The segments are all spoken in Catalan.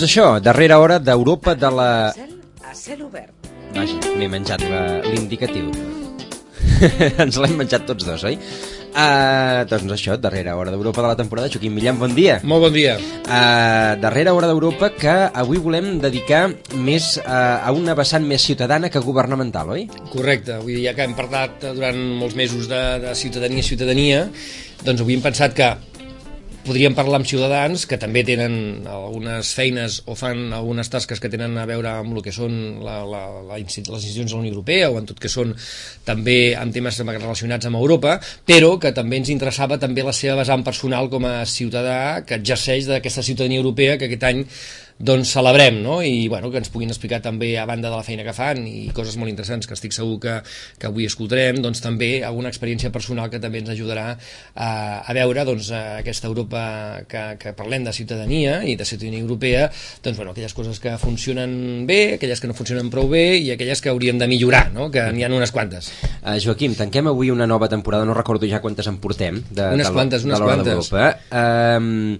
doncs això, darrera hora d'Europa de la... A cel obert. Vaja, m'he menjat la- l'indicatiu. Ens l'hem menjat tots dos, oi? Uh, doncs això, darrera hora d'Europa de la temporada. Joaquim Millán, bon dia. Molt bon dia. Uh, darrera hora d'Europa que avui volem dedicar més uh, a una vessant més ciutadana que governamental, oi? Correcte, vull dir, ja que hem parlat durant molts mesos de, de ciutadania a ciutadania, doncs avui hem pensat que podríem parlar amb ciutadans que també tenen algunes feines o fan algunes tasques que tenen a veure amb el que són la, la, la, les institucions de la Unió Europea o en tot que són també amb temes relacionats amb Europa, però que també ens interessava també la seva vessant personal com a ciutadà que exerceix d'aquesta ciutadania europea que aquest any doncs celebrem, no? I bueno, que ens puguin explicar també a banda de la feina que fan i coses molt interessants que estic segur que, que avui escoltarem, doncs també alguna experiència personal que també ens ajudarà a, a veure doncs, aquesta Europa que, que parlem de ciutadania i de ciutadania europea, doncs bueno, aquelles coses que funcionen bé, aquelles que no funcionen prou bé i aquelles que hauríem de millorar, no? que n'hi ha unes quantes. Uh, Joaquim, tanquem avui una nova temporada, no recordo ja quantes en portem. De, Unes de, quantes, unes de quantes. Uh,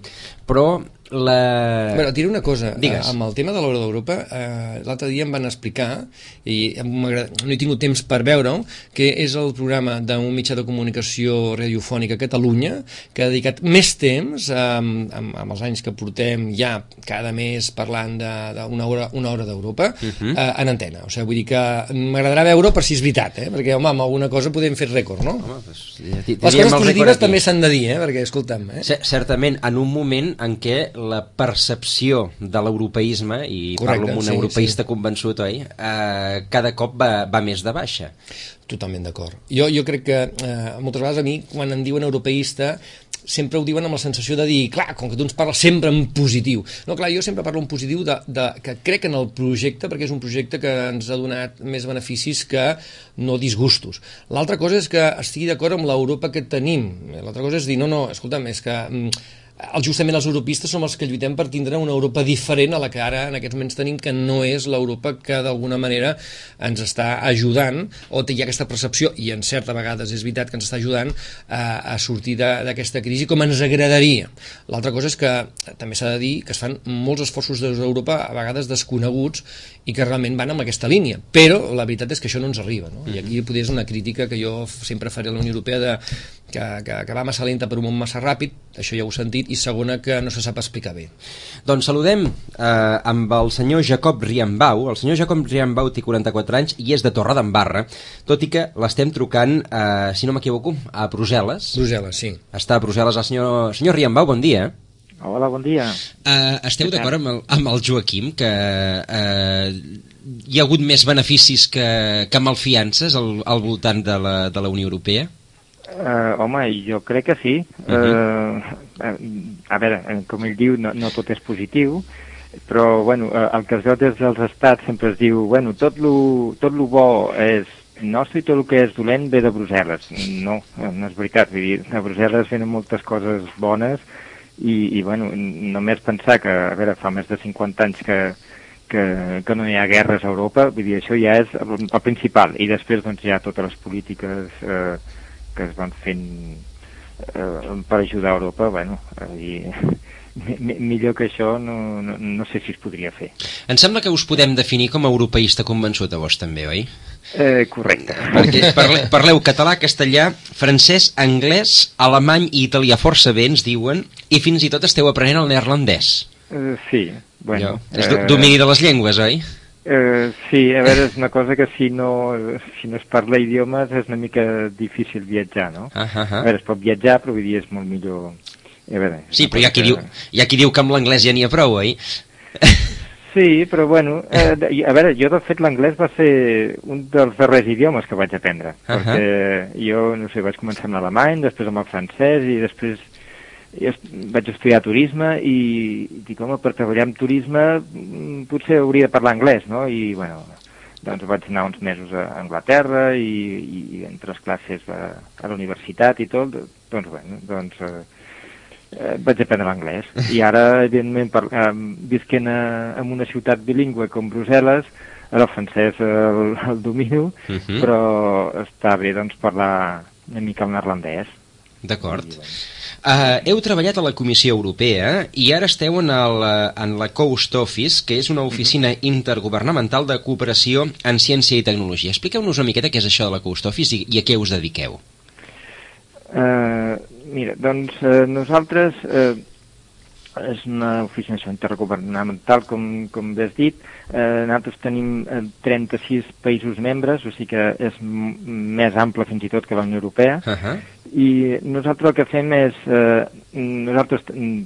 però la... Bueno, diré una cosa, Digues. eh, amb el tema de l'Hora d'Europa, eh, l'altre dia em van explicar, i no he tingut temps per veure-ho, que és el programa d'un mitjà de comunicació radiofònica a Catalunya, que ha dedicat més temps, eh, amb, amb, amb els anys que portem ja cada mes parlant d'una hora, una hora d'Europa, uh Mhm. -huh. eh, en antena. O sigui, vull dir que m'agradarà veure per si és veritat, eh? perquè, home, amb alguna cosa podem fer rècord, no? Home, doncs, Les coses positives també s'han de dir, eh? perquè, escolta'm, eh? Certament, en un moment en què la percepció de l'europeisme, i Correcte, parlo amb un sí, europeista convençut, oi? Eh, cada cop va, va més de baixa. Totalment d'acord. Jo, jo crec que eh, moltes vegades a mi, quan em diuen europeista, sempre ho diuen amb la sensació de dir, clar, com que tu ens parles sempre en positiu. No, clar, jo sempre parlo en positiu de, de, que crec en el projecte, perquè és un projecte que ens ha donat més beneficis que no disgustos. L'altra cosa és que estigui d'acord amb l'Europa que tenim. L'altra cosa és dir, no, no, escolta'm, és que... justament els europeistes som els que lluitem per tindre una Europa diferent a la que ara en aquests moments tenim, que no és l'Europa que d'alguna manera ens està ajudant, o té ha aquesta percepció, i en certa vegades és veritat que ens està ajudant a, a sortir d'aquesta crisi com ens agradaria. L'altra cosa és que també s'ha de dir que es fan molts esforços des d'Europa, a vegades desconeguts, i que realment van amb aquesta línia, però la veritat és que això no ens arriba, no? i aquí potser és una crítica que jo sempre faré a la Unió Europea de, que, que, que va massa lenta per un món massa ràpid, això ja ho he sentit, i segona que no se sap explicar bé. Doncs saludem eh, amb el senyor Jacob Riambau. El senyor Jacob Riambau té 44 anys i és de Torredembarra, tot i que l'estem trucant, eh, si no m'equivoco, a Brussel·les. Brussel·les, sí. Està a Brussel·les el senyor, senyor Riambau, bon dia. Hola, bon dia. Uh, esteu d'acord amb, el, amb el Joaquim que uh, hi ha hagut més beneficis que, que malfiances al, al voltant de la, de la Unió Europea? Uh, home, jo crec que sí. Uh -huh. uh, a veure, eh, com ell diu, no, no tot és positiu, però bueno, uh, el que es veu des dels estats sempre es diu, bueno, tot lo, tot lo bo és nostre i tot el que és dolent ve de Brussel·les. No, no és veritat. Vull dir, a Brussel·les venen moltes coses bones i, i bueno, només pensar que, a veure, fa més de 50 anys que, que, que no hi ha guerres a Europa, vull dir, això ja és el, el principal. I després, doncs, hi ha totes les polítiques eh, que es van fent eh, per ajudar a Europa, bueno, eh, i mi- millor que això no, no, no sé si es podria fer. Em sembla que us podem definir com a europeista convençut a vos també, oi? Eh, correcte. Perquè parle, parleu català, castellà, francès, anglès, alemany i italià força bé, ens diuen, i fins i tot esteu aprenent el neerlandès. Eh, sí, bueno. Allò, és do, domini de les llengües, oi? Eh, sí, a veure, és una cosa que si no, si no es parla idiomes és una mica difícil viatjar, no? Ah, ah, A ah. veure, es pot viatjar, però vull dir, és molt millor... A veure, Sí, però hi ha qui que- diu, hi ha qui diu que amb l'anglès ja n'hi ha prou, oi? Sí, però bueno, eh, a veure, jo de fet l'anglès va ser un dels darrers idiomes que vaig aprendre, Ahà. perquè jo, no sé, vaig començar amb l'alemany, després amb el francès i després jo vaig estudiar turisme i, dic, home, per treballar en turisme mm, potser hauria de parlar anglès, no? I, bueno, doncs vaig anar uns mesos a Anglaterra i, i, entre les classes a, a la universitat i tot, doncs, bueno, doncs... Eh, eh, vaig aprendre l'anglès i ara, evidentment, per, eh, visquent a, en una ciutat bilingüe com Brussel·les, el francès el, el domino, Mhm. però està bé doncs, parlar una mica el neerlandès. D'acord. Uh, heu treballat a la Comissió Europea i ara esteu en, el, en la Coast Office, que és una oficina intergovernamental de cooperació en ciència i tecnologia. Expliqueu-nos una miqueta què és això de la Coast Office i, i a què us dediqueu. Uh, mira, doncs uh, nosaltres uh, és una oficina intergovernamental, com, com bé has dit. Eh, nosaltres tenim 36 països membres, o sigui que és més ample fins i tot que la Unió Europea. Uh -huh. I nosaltres el que fem és... Eh, nosaltres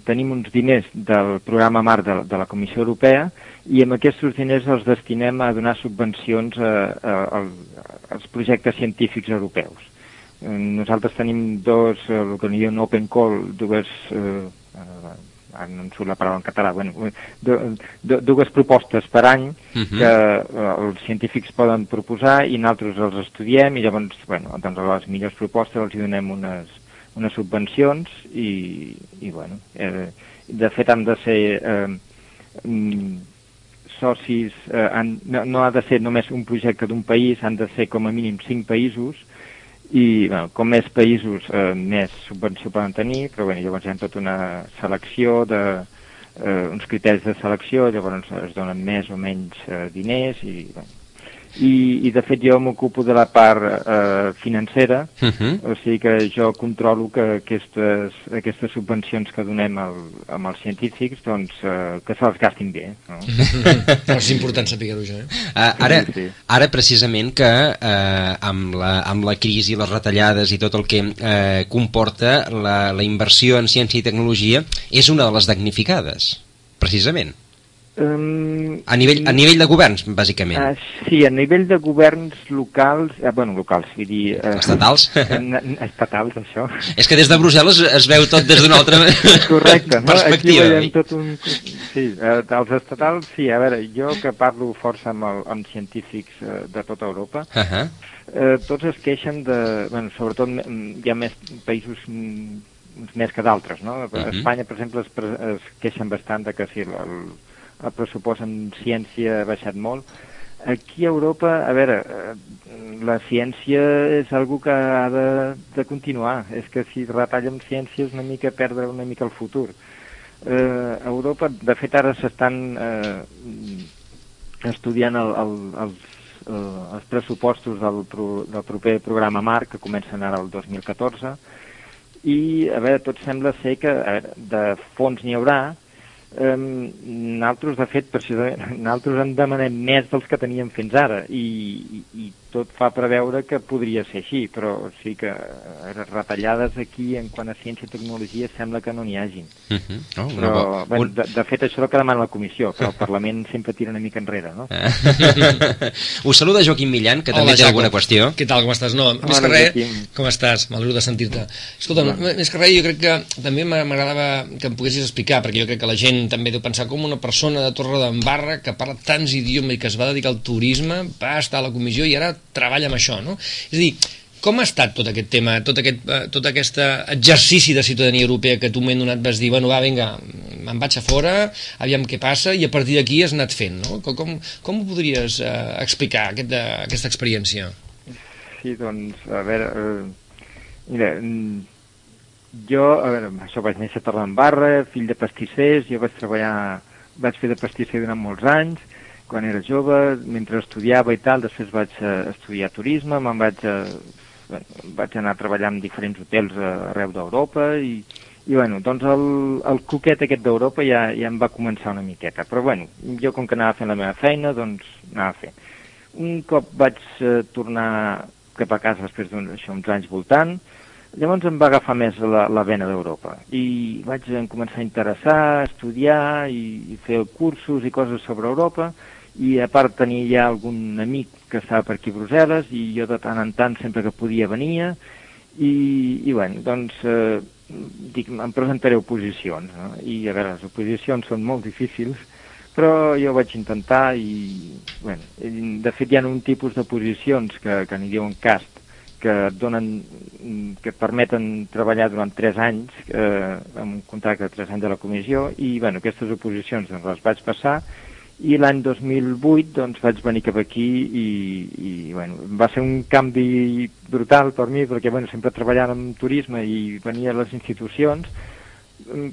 tenim uns diners del programa MAR de, de la Comissió Europea i amb aquests diners els destinem a donar subvencions a, a, a, als projectes científics europeus. Nosaltres tenim dos, el que diuen Open Call, dues eh, no em surt la paraula en català, bueno, dues propostes per any uh mhm. -huh. que eh, els científics poden proposar i nosaltres els estudiem i llavors, bueno, doncs a les millors propostes els donem unes, unes subvencions i, i bueno, eh, de fet han de ser eh, mm, socis, eh, han, no, no ha de ser només un projecte d'un país, han de ser com a mínim cinc països i bueno, com més països eh, més subvenció poden tenir, però bueno, llavors hi ha tota una selecció de eh, uns criteris de selecció, llavors es donen més o menys eh, diners i bueno, i, i de fet jo m'ocupo de la part eh, financera, uh -huh. o sigui que jo controlo que aquestes, aquestes subvencions que donem al, amb els científics doncs, eh, que se les gastin bé. No? és important saber-ho això. Eh? Uh, ara, ara precisament que eh, amb, la, amb la crisi, les retallades i tot el que eh, comporta la, la inversió en ciència i tecnologia és una de les damnificades, precisament. Um, a, nivell, a nivell de governs, bàsicament. Uh, sí, a nivell de governs locals, eh, bueno, locals, vull dir... Uh, estatals? estatals, això. És que des de Brussel·les es veu tot des d'una altra Correcte, no? perspectiva. Aquí veiem tot un... Sí, eh, els estatals, sí, a veure, jo que parlo força amb, el, amb científics eh, de tota Europa, uh -huh. eh, tots es queixen de... Bueno, sobretot hi ha més països més que d'altres, no? Uh -huh. Espanya, per exemple, es, es queixen bastant de que si el, el pressupost en ciència ha baixat molt. Aquí a Europa, a veure, eh, la ciència és algo que ha de, de continuar. És que si retallem ciència és una mica perdre una mica el futur. Eh, a Europa, de fet, ara s'estan eh, estudiant el, el, els, eh, els pressupostos del, pro, del proper programa MARC, que comencen ara el 2014, i, a veure, tot sembla ser que veure, de fons n'hi haurà, nosaltres, de fet, precisament, nosaltres en demanem més dels que teníem fins ara i, i, i tot fa preveure que podria ser així, però sí que eh, retallades aquí en quant a ciència i tecnologia sembla que no n'hi hagin. Uh mhm. -huh. oh, però, bo... bueno, de, de fet, això és el que demana la comissió, però el Parlament sempre tira una mica enrere, no? Us saluda Joaquim Millan, que Hola, també té Jacob. alguna qüestió. Què tal, com estàs? No, més que res, com estàs? M'alegro de sentir-te. Escolta, més que res, jo crec que també m'agradava que em poguessis explicar, perquè jo crec que la gent també deu pensar com una persona de Torre d'Embarra que parla tants idiomes i que es va dedicar al turisme, va estar a la comissió i ara treballa amb això, no? És a dir, com ha estat tot aquest tema, tot aquest, eh, tot aquest exercici de ciutadania europea que tu m'he donat, vas dir, bueno, va, vinga, me'n vaig a fora, aviam què passa, i a partir d'aquí has anat fent, no? Com, com ho podries eh, explicar, aquest, de, aquesta experiència? Sí, doncs, a veure, eh, mira, mm, jo, a veure, això vaig néixer a Torredembarra, fill de pastissers, jo vaig treballar, vaig fer de pastisser durant molts anys, quan era jove, mentre estudiava i tal, després vaig uh, estudiar turisme, me'n vaig, uh, vaig anar a treballar en diferents hotels uh, arreu d'Europa i, i bueno, doncs el, el coquet aquest d'Europa ja, ja em va començar una miqueta, però bueno, jo com que anava fent la meva feina, doncs anava fent. Un cop vaig uh, tornar cap a casa després d'uns anys voltant, llavors em va agafar més la, la vena d'Europa. I vaig començar a interessar, a estudiar i, i fer cursos i coses sobre Europa i a part tenia ja algun amic que estava per aquí a Brussel·les i jo de tant en tant sempre que podia venia i, i bueno, doncs eh, dic, em presentaré oposicions no? i a veure, les oposicions són molt difícils però jo vaig intentar i, bueno, de fet hi ha un tipus de posicions que, que n'hi diuen cast que et donen, que et permeten treballar durant 3 anys eh, amb un contracte de 3 anys de la comissió i bueno, aquestes oposicions doncs, les vaig passar i l'any 2008 doncs, vaig venir cap aquí i, i bueno, va ser un canvi brutal per mi perquè bueno, sempre treballant en turisme i venia a les institucions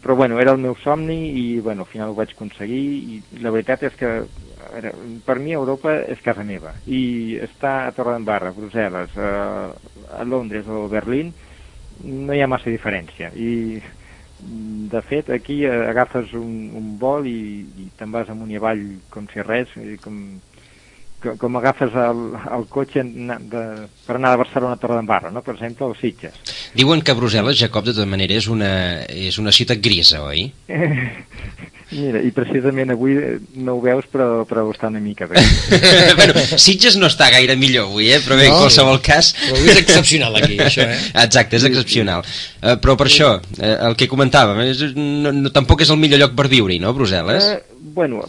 però bueno, era el meu somni i bueno, al final ho vaig aconseguir i la veritat és que veure, per mi Europa és casa meva i està a Torredembarra, a Brussel·les, a, a Londres o a Berlín no hi ha massa diferència i de fet, aquí agafes un, un vol i, i te'n vas amunt i avall com si res, com, com, agafes el, el cotxe de, per anar de Barcelona a Torredembarra, no? per exemple, o Sitges. Diuen que Brussel·les, Jacob, de tota manera, és una, és una ciutat grisa, oi? Mira, i precisament avui no ho veus, però, però està una mica bé. bueno, Sitges no està gaire millor avui, eh? però bé, no, en qualsevol cas... Però avui és excepcional aquí, això, eh? Exacte, és excepcional. Uh, però per això, uh, el que comentàvem, és, no, no, tampoc és el millor lloc per viure-hi, no, Brussel·les? Uh, bueno,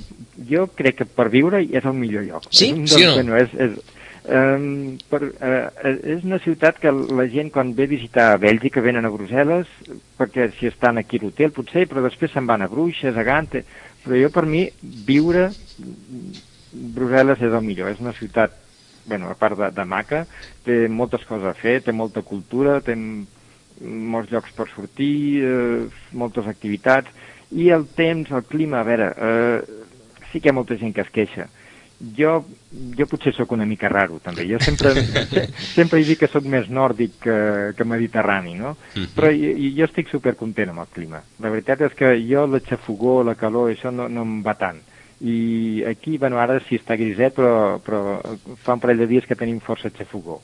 jo crec que per viure és el millor lloc. Sí? És sí o no? Bueno, és, és, Um, per, uh, és una ciutat que la gent quan ve a visitar a Bèlgica venen a Brussel·les perquè si estan aquí a l'hotel potser, però després se'n van a Bruixes, a Gant però jo per mi viure Brussel·les és el millor, és una ciutat bueno, a part de, de maca, té moltes coses a fer, té molta cultura, té molts llocs per sortir, eh, moltes activitats, i el temps, el clima, a veure, eh, sí que hi ha molta gent que es queixa, jo, jo potser sóc una mica raro, també. Jo sempre, sempre he dit que sóc més nòrdic que, que mediterrani, no? Mhm. Però jo, jo estic supercontent amb el clima. La veritat és que jo la xafogó, la calor, això no, no em va tant. I aquí, bueno, ara sí està griset, però, però fa un parell de dies que tenim força xafogó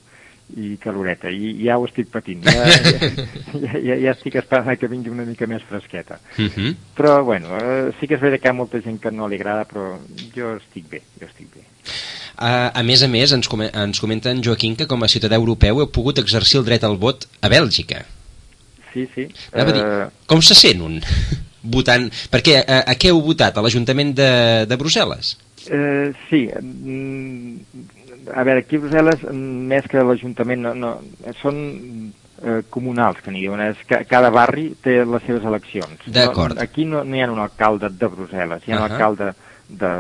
i caloreta, i ja ho estic patint. Ja, ja, ja, ja estic esperant que vingui una mica més fresqueta. Uh mhm. -huh. Però, bueno, eh, sí que és veritat que hi ha molta gent que no li agrada, però jo estic bé, jo estic bé. Uh, a més a més, ens, com ens comenta en Joaquim que com a ciutadà europeu heu pogut exercir el dret al vot a Bèlgica. Sí, sí. Uh... Dir, com se sent un votant? Perquè a, a què heu votat? A l'Ajuntament de, de Brussel·les? Uh, sí, mm, a veure, aquí a Brussel·les, més que l'Ajuntament, no, no, són eh, comunals, que n'hi diuen, és que cada barri té les seves eleccions. D'acord. No, aquí no, no hi ha un alcalde de Brussel·les, hi ha uh -huh. un alcalde de,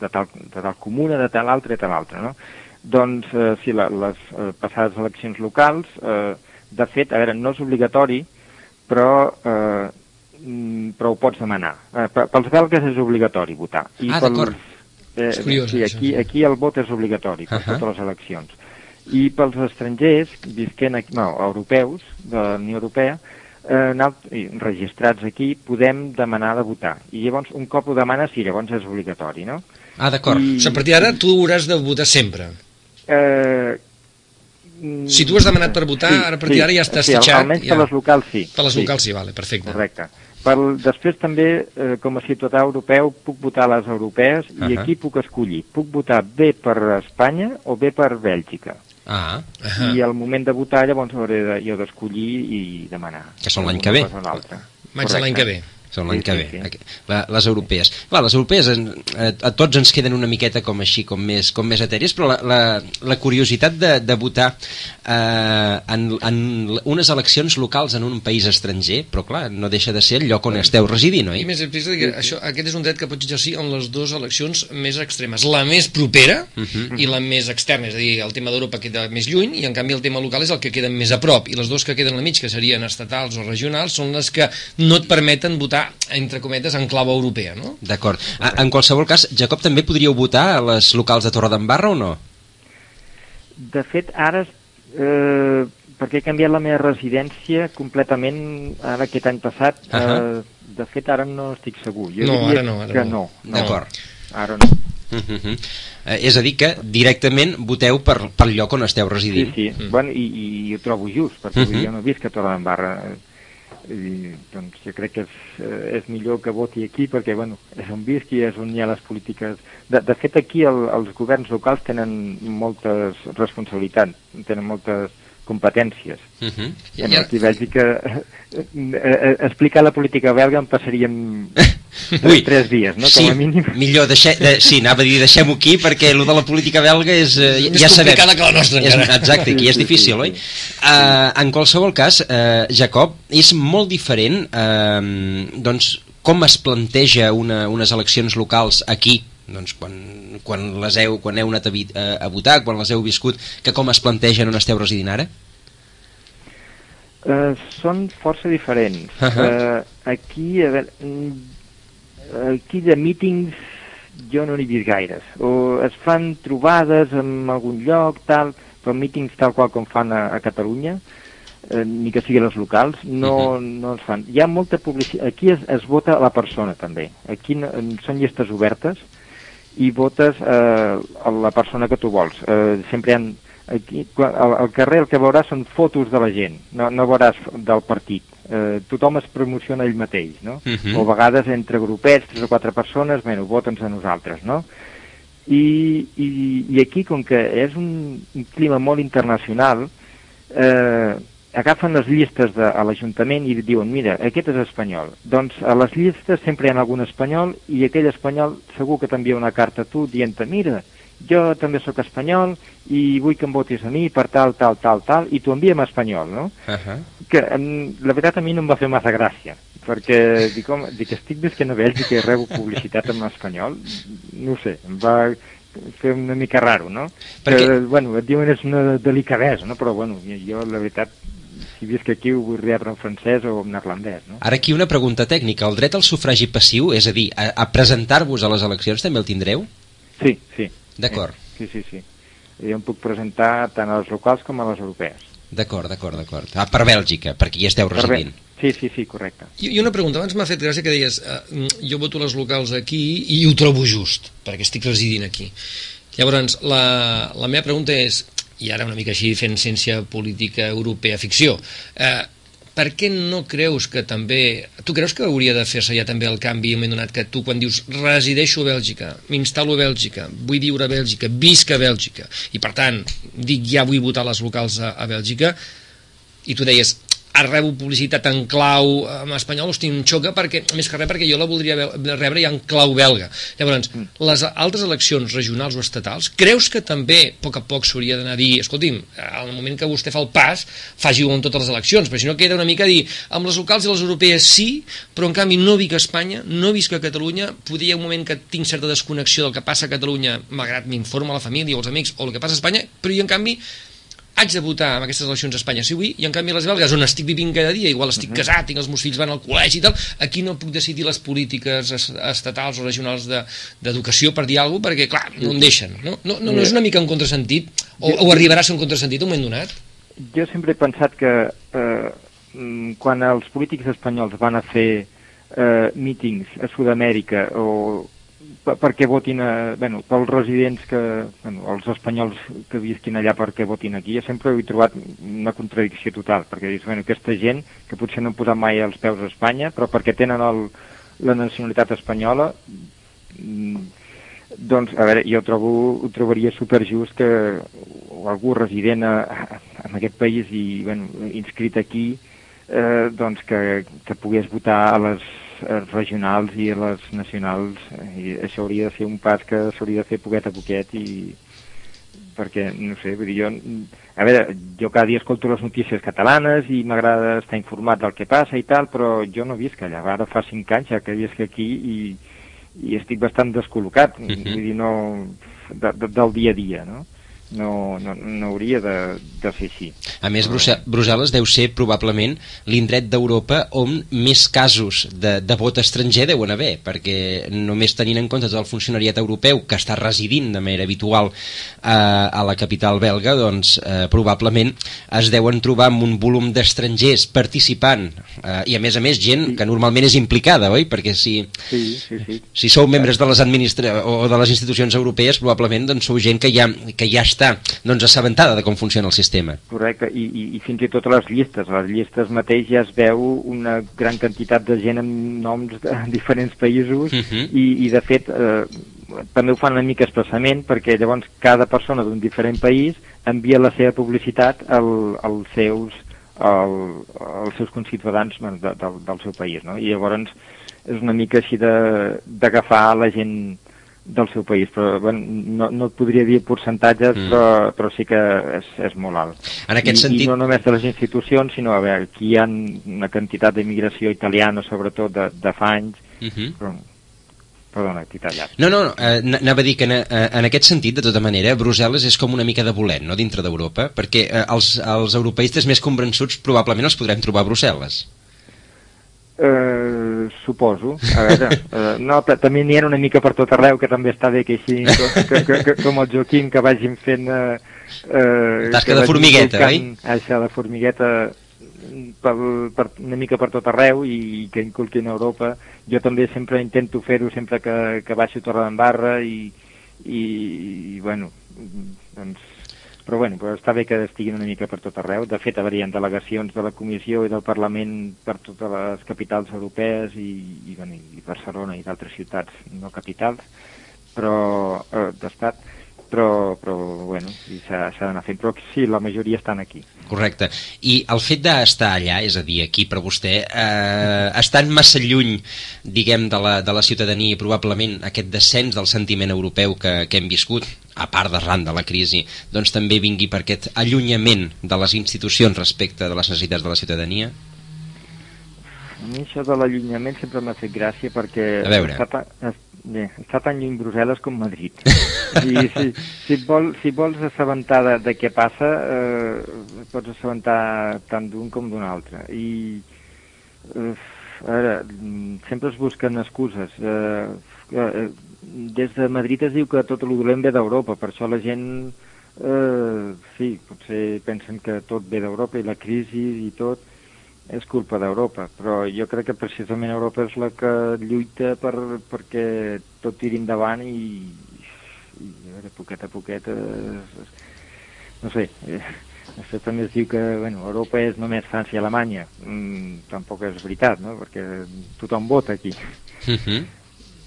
de, tal, de tal comuna, de tal altre, de tal altre, no? Doncs, eh, sí, la, les eh, passades eleccions locals, eh, de fet, a veure, no és obligatori, però eh, mm, però ho pots demanar. Eh, pels belgues és obligatori votar. I ah, d'acord Eh, curiós, sí, aquí, aquí el vot és obligatori per uh -huh. totes les eleccions. I pels estrangers, visquent aquí, no, europeus, de la Unió Europea, eh, registrats aquí, podem demanar de votar. I llavors, un cop ho demanes, sí, llavors és obligatori, no? Ah, d'acord. I... O sigui, a partir d'ara tu hauràs de votar sempre. Eh, si tu has demanat per votar, sí, ara a partir d'ara ja estàs sí, fitxat. almenys ja. per les locals sí. Per les sí. locals sí, vale, perfecte. Correcte. Per, després també, eh, com a ciutadà europeu, puc votar a les europees uh -huh. i aquí puc escollir. Puc votar bé per Espanya o bé per Bèlgica. Ah. Uh -huh. I al moment de votar llavors hauré de, jo d'escollir i demanar. Que són l'any que ve. Maig de l'any que ve són l'any sí, que ve, sí, sí. La, les europees. Clar, les europees en, a, a tots ens queden una miqueta com així, com més, com més etèries, però la, la, la curiositat de, de votar eh, en, en unes eleccions locals en un país estranger, però clar, no deixa de ser el lloc on esteu residint, oi? I més, que això, aquest és un dret que pots exercir en les dues eleccions més extremes. La més propera uh mhm. -huh. i la més externa, és a dir, el tema d'Europa queda més lluny i en canvi el tema local és el que queda més a prop i les dues que queden al mig, que serien estatals o regionals, són les que no et permeten votar votar, entre cometes, en clau europea, no? D'acord. En qualsevol cas, Jacob, també podríeu votar a les locals de Torredembarra o no? De fet, ara, eh, perquè he canviat la meva residència completament ara aquest any passat, uh -huh. eh, de fet ara no estic segur. Jo no, ara no. Ara que no. no. D'acord. Ara no. Uh -huh. eh, és a dir que directament voteu per, per lloc on esteu residint. Sí, sí. Mm. Bueno, i, i ho trobo just, perquè uh -huh. jo no visc a Torredembarra i doncs jo crec que és, eh, és millor que voti aquí perquè bueno, és on visqui, és on hi ha les polítiques. De, de fet aquí el, els governs locals tenen moltes responsabilitats tenen moltes competències uh -huh. i en aquí a Bèlgica eh, eh, explicar la política belga em passaríem Ui, tres dies, no? Sí, Com a mínim. millor, deixe, de, sí, anava a dir deixem-ho aquí perquè el de la política belga és... Eh, ja és sabem. que la nostra és, Exacte, aquí és difícil, oi? Uh, en qualsevol cas, uh, Jacob, és molt diferent uh, doncs, com es planteja una, unes eleccions locals aquí doncs quan, quan les heu, quan heu anat a, a, a votar, quan les heu viscut, que com es plantegen on esteu residint ara? Uh, són força diferents. Uh -huh. uh, aquí, a veure, mm, aquí de mítings jo no n'he vist gaires. O es fan trobades en algun lloc, tal, però mítings tal qual com fan a, a Catalunya, eh, ni que siguin els locals, no, uh -huh. no es fan. Hi ha molta publicitat. Aquí es, es vota la persona, també. Aquí no, són llistes obertes i votes eh, a la persona que tu vols. Eh, sempre hi ha aquí, al, al carrer el que veuràs són fotos de la gent, no, no veuràs del partit. Eh, tothom es promociona ell mateix, no? Uh -huh. O a vegades entre grupets, tres o quatre persones, bueno, vota'ns a nosaltres, no? I, i, i aquí, com que és un, un clima molt internacional, eh, agafen les llistes de, a l'Ajuntament i diuen, mira, aquest és espanyol. Doncs a les llistes sempre hi ha algun espanyol i aquell espanyol segur que t'envia una carta a tu dient mira, jo també sóc espanyol i vull que em votis a mi per tal, tal, tal, tal, i t'ho enviem espanyol, no? Uh -huh. Que la veritat a mi no em va fer massa gràcia, perquè dic, home, dic estic visquent a Bèlgica i rebo publicitat en espanyol, no sé, em va fer una mica raro, no? Perquè... Que, bueno, et diuen és una delicadesa, no? Però, bueno, jo la veritat si visc aquí ho vull rebre en francès o en neerlandès. No? Ara aquí una pregunta tècnica. El dret al sufragi passiu, és a dir, a, a presentar-vos a les eleccions també el tindreu? Sí, sí. D'acord. Sí, sí, sí. Jo em puc presentar tant a les locals com a les europees. D'acord, d'acord, d'acord. Ah, per Bèlgica, perquè hi esteu residint. Sí, sí, sí, correcte. I, i una pregunta, abans m'ha fet gràcia que deies eh, jo voto les locals aquí i ho trobo just, perquè estic residint aquí. Llavors, la, la meva pregunta és, i ara una mica així fent ciència política europea ficció, eh, per què no creus que també... Tu creus que hauria de fer-se ja també el canvi en donat que tu quan dius resideixo a Bèlgica, m'instal·lo a Bèlgica, vull viure a Bèlgica, visc a Bèlgica, i per tant dic ja vull votar les locals a, a Bèlgica, i tu deies rebo publicitat en clau en espanyol, hosti, em xoca perquè, més que res perquè jo la voldria rebre ja en clau belga. Llavors, mm. les altres eleccions regionals o estatals, creus que també a poc a poc s'hauria d'anar a dir, escolti'm, al moment que vostè fa el pas, faci-ho en totes les eleccions, perquè si no queda una mica a dir, amb les locals i les europees sí, però en canvi no vic a Espanya, no visc a Catalunya, podria un moment que tinc certa desconnexió del que passa a Catalunya, malgrat m'informa la família o els amics o el que passa a Espanya, però jo en canvi haig de votar en aquestes eleccions a Espanya si vull, i en canvi a les belgues, on estic vivint cada dia, igual estic uh -huh. casat, tinc els meus fills van al col·legi i tal, aquí no puc decidir les polítiques estatals o regionals d'educació de, per dir alguna cosa, perquè, clar, no em deixen. No, no, no, no és una mica un contrasentit? O, o arribarà a ser un contrasentit un moment donat? Jo sempre he pensat que eh, mm, quan els polítics espanyols van a fer eh, mítings a Sud-amèrica o perquè votin, a, bueno, pels residents que, bueno, els espanyols que visquin allà perquè votin aquí, jo sempre he trobat una contradicció total, perquè dius, bueno, aquesta gent que potser no han posat mai els peus a Espanya, però perquè tenen el, la nacionalitat espanyola, mm, doncs, a veure, jo trobo, ho trobaria superjust que algú resident a, a, en aquest país i, bueno, inscrit aquí, eh, doncs que, que pogués votar a les regionals i les nacionals i això hauria de ser un pas que s'hauria de fer poquet a poquet i perquè, no sé, vull dir, jo a veure, jo cada dia escolto les notícies catalanes i m'agrada estar informat del que passa i tal, però jo no visc allà, ara fa cinc anys ja que visc aquí i, i estic bastant descol·locat, uh -huh. vull dir, no, de, de, del dia a dia, no? No, no, no hauria de, de ser així. A més, Brussel·les deu ser probablement l'indret d'Europa on més casos de, de vot estranger deuen haver, perquè només tenint en compte tot el funcionariat europeu que està residint de manera habitual a, a la capital belga, doncs eh, probablement es deuen trobar amb un volum d'estrangers participant, eh, i a més a més gent que normalment és implicada, oi? Perquè si, sí, sí, sí. si sou membres de les administra o de les institucions europees, probablement doncs, sou gent que ja, que ja està està doncs, assabentada de com funciona el sistema. Correcte, I, i, i fins i tot a les llistes. A les llistes mateix ja es veu una gran quantitat de gent amb noms de diferents països uh -huh. i, i de fet eh, també ho fan una mica expressament perquè llavors cada persona d'un diferent país envia la seva publicitat al, als seus al, als seus conciutadans de, de, del seu país, no? I llavors és una mica així d'agafar la gent del seu país, però bueno, no, no et podria dir percentatges, mm. però, però sí que és, és molt alt. En aquest I, sentit... I no només de les institucions, sinó a veure, aquí hi ha una quantitat d'immigració italiana, sobretot de, de fa anys, mm -hmm. però Perdona, t'he tallat. No, no, eh, anava a dir que en, eh, en aquest sentit, de tota manera, Brussel·les és com una mica de bolet, no?, dintre d'Europa, perquè eh, els, els europeistes més convençuts probablement els podrem trobar a Brussel·les. Uh, suposo. A veure, uh, no, també n'hi ha una mica per tot arreu, que també està bé que així, que, que, que, com el Joaquim, que vagin fent... Uh, uh, Tasca de formigueta, oi? Això, de formigueta per, per, una mica per tot arreu i que inculquin a Europa. Jo també sempre intento fer-ho sempre que, que baixo a Torredembarra i, i, i bueno, doncs, però bueno, però està bé que estiguin una mica per tot arreu. De fet, haurien delegacions de la Comissió i del Parlament per totes les capitals europees i, i, bueno, i Barcelona i d'altres ciutats no capitals, però eh, d'estat però, però bueno, s'ha d'anar fent. Però sí, la majoria estan aquí. Correcte. I el fet d'estar allà, és a dir, aquí per vostè, eh, estant massa lluny, diguem, de la, de la ciutadania i probablement aquest descens del sentiment europeu que, que hem viscut, a part d'arran de la crisi, doncs també vingui per aquest allunyament de les institucions respecte de les necessitats de la ciutadania? A mi això de l'allunyament sempre m'ha fet gràcia perquè. Està, bé, està tan lluny Brussel·les com Madrid. I si, si, vol, si vols assabentar de, de què passa, eh, pots assabentar tant d'un com d'un altre. I, eh, a veure, sempre es busquen excuses. Eh, eh, des de Madrid es diu que tot el dolent ve d'Europa, per això la gent, eh, sí, potser pensen que tot ve d'Europa i la crisi i tot, és culpa d'Europa, però jo crec que precisament Europa és la que lluita per, perquè tot tiri endavant i, i a veure, poquet a poquet eh, no sé eh, això també es diu que bueno, Europa és només França i Alemanya mm, tampoc és veritat, no? perquè tothom vota aquí uh mhm. -huh.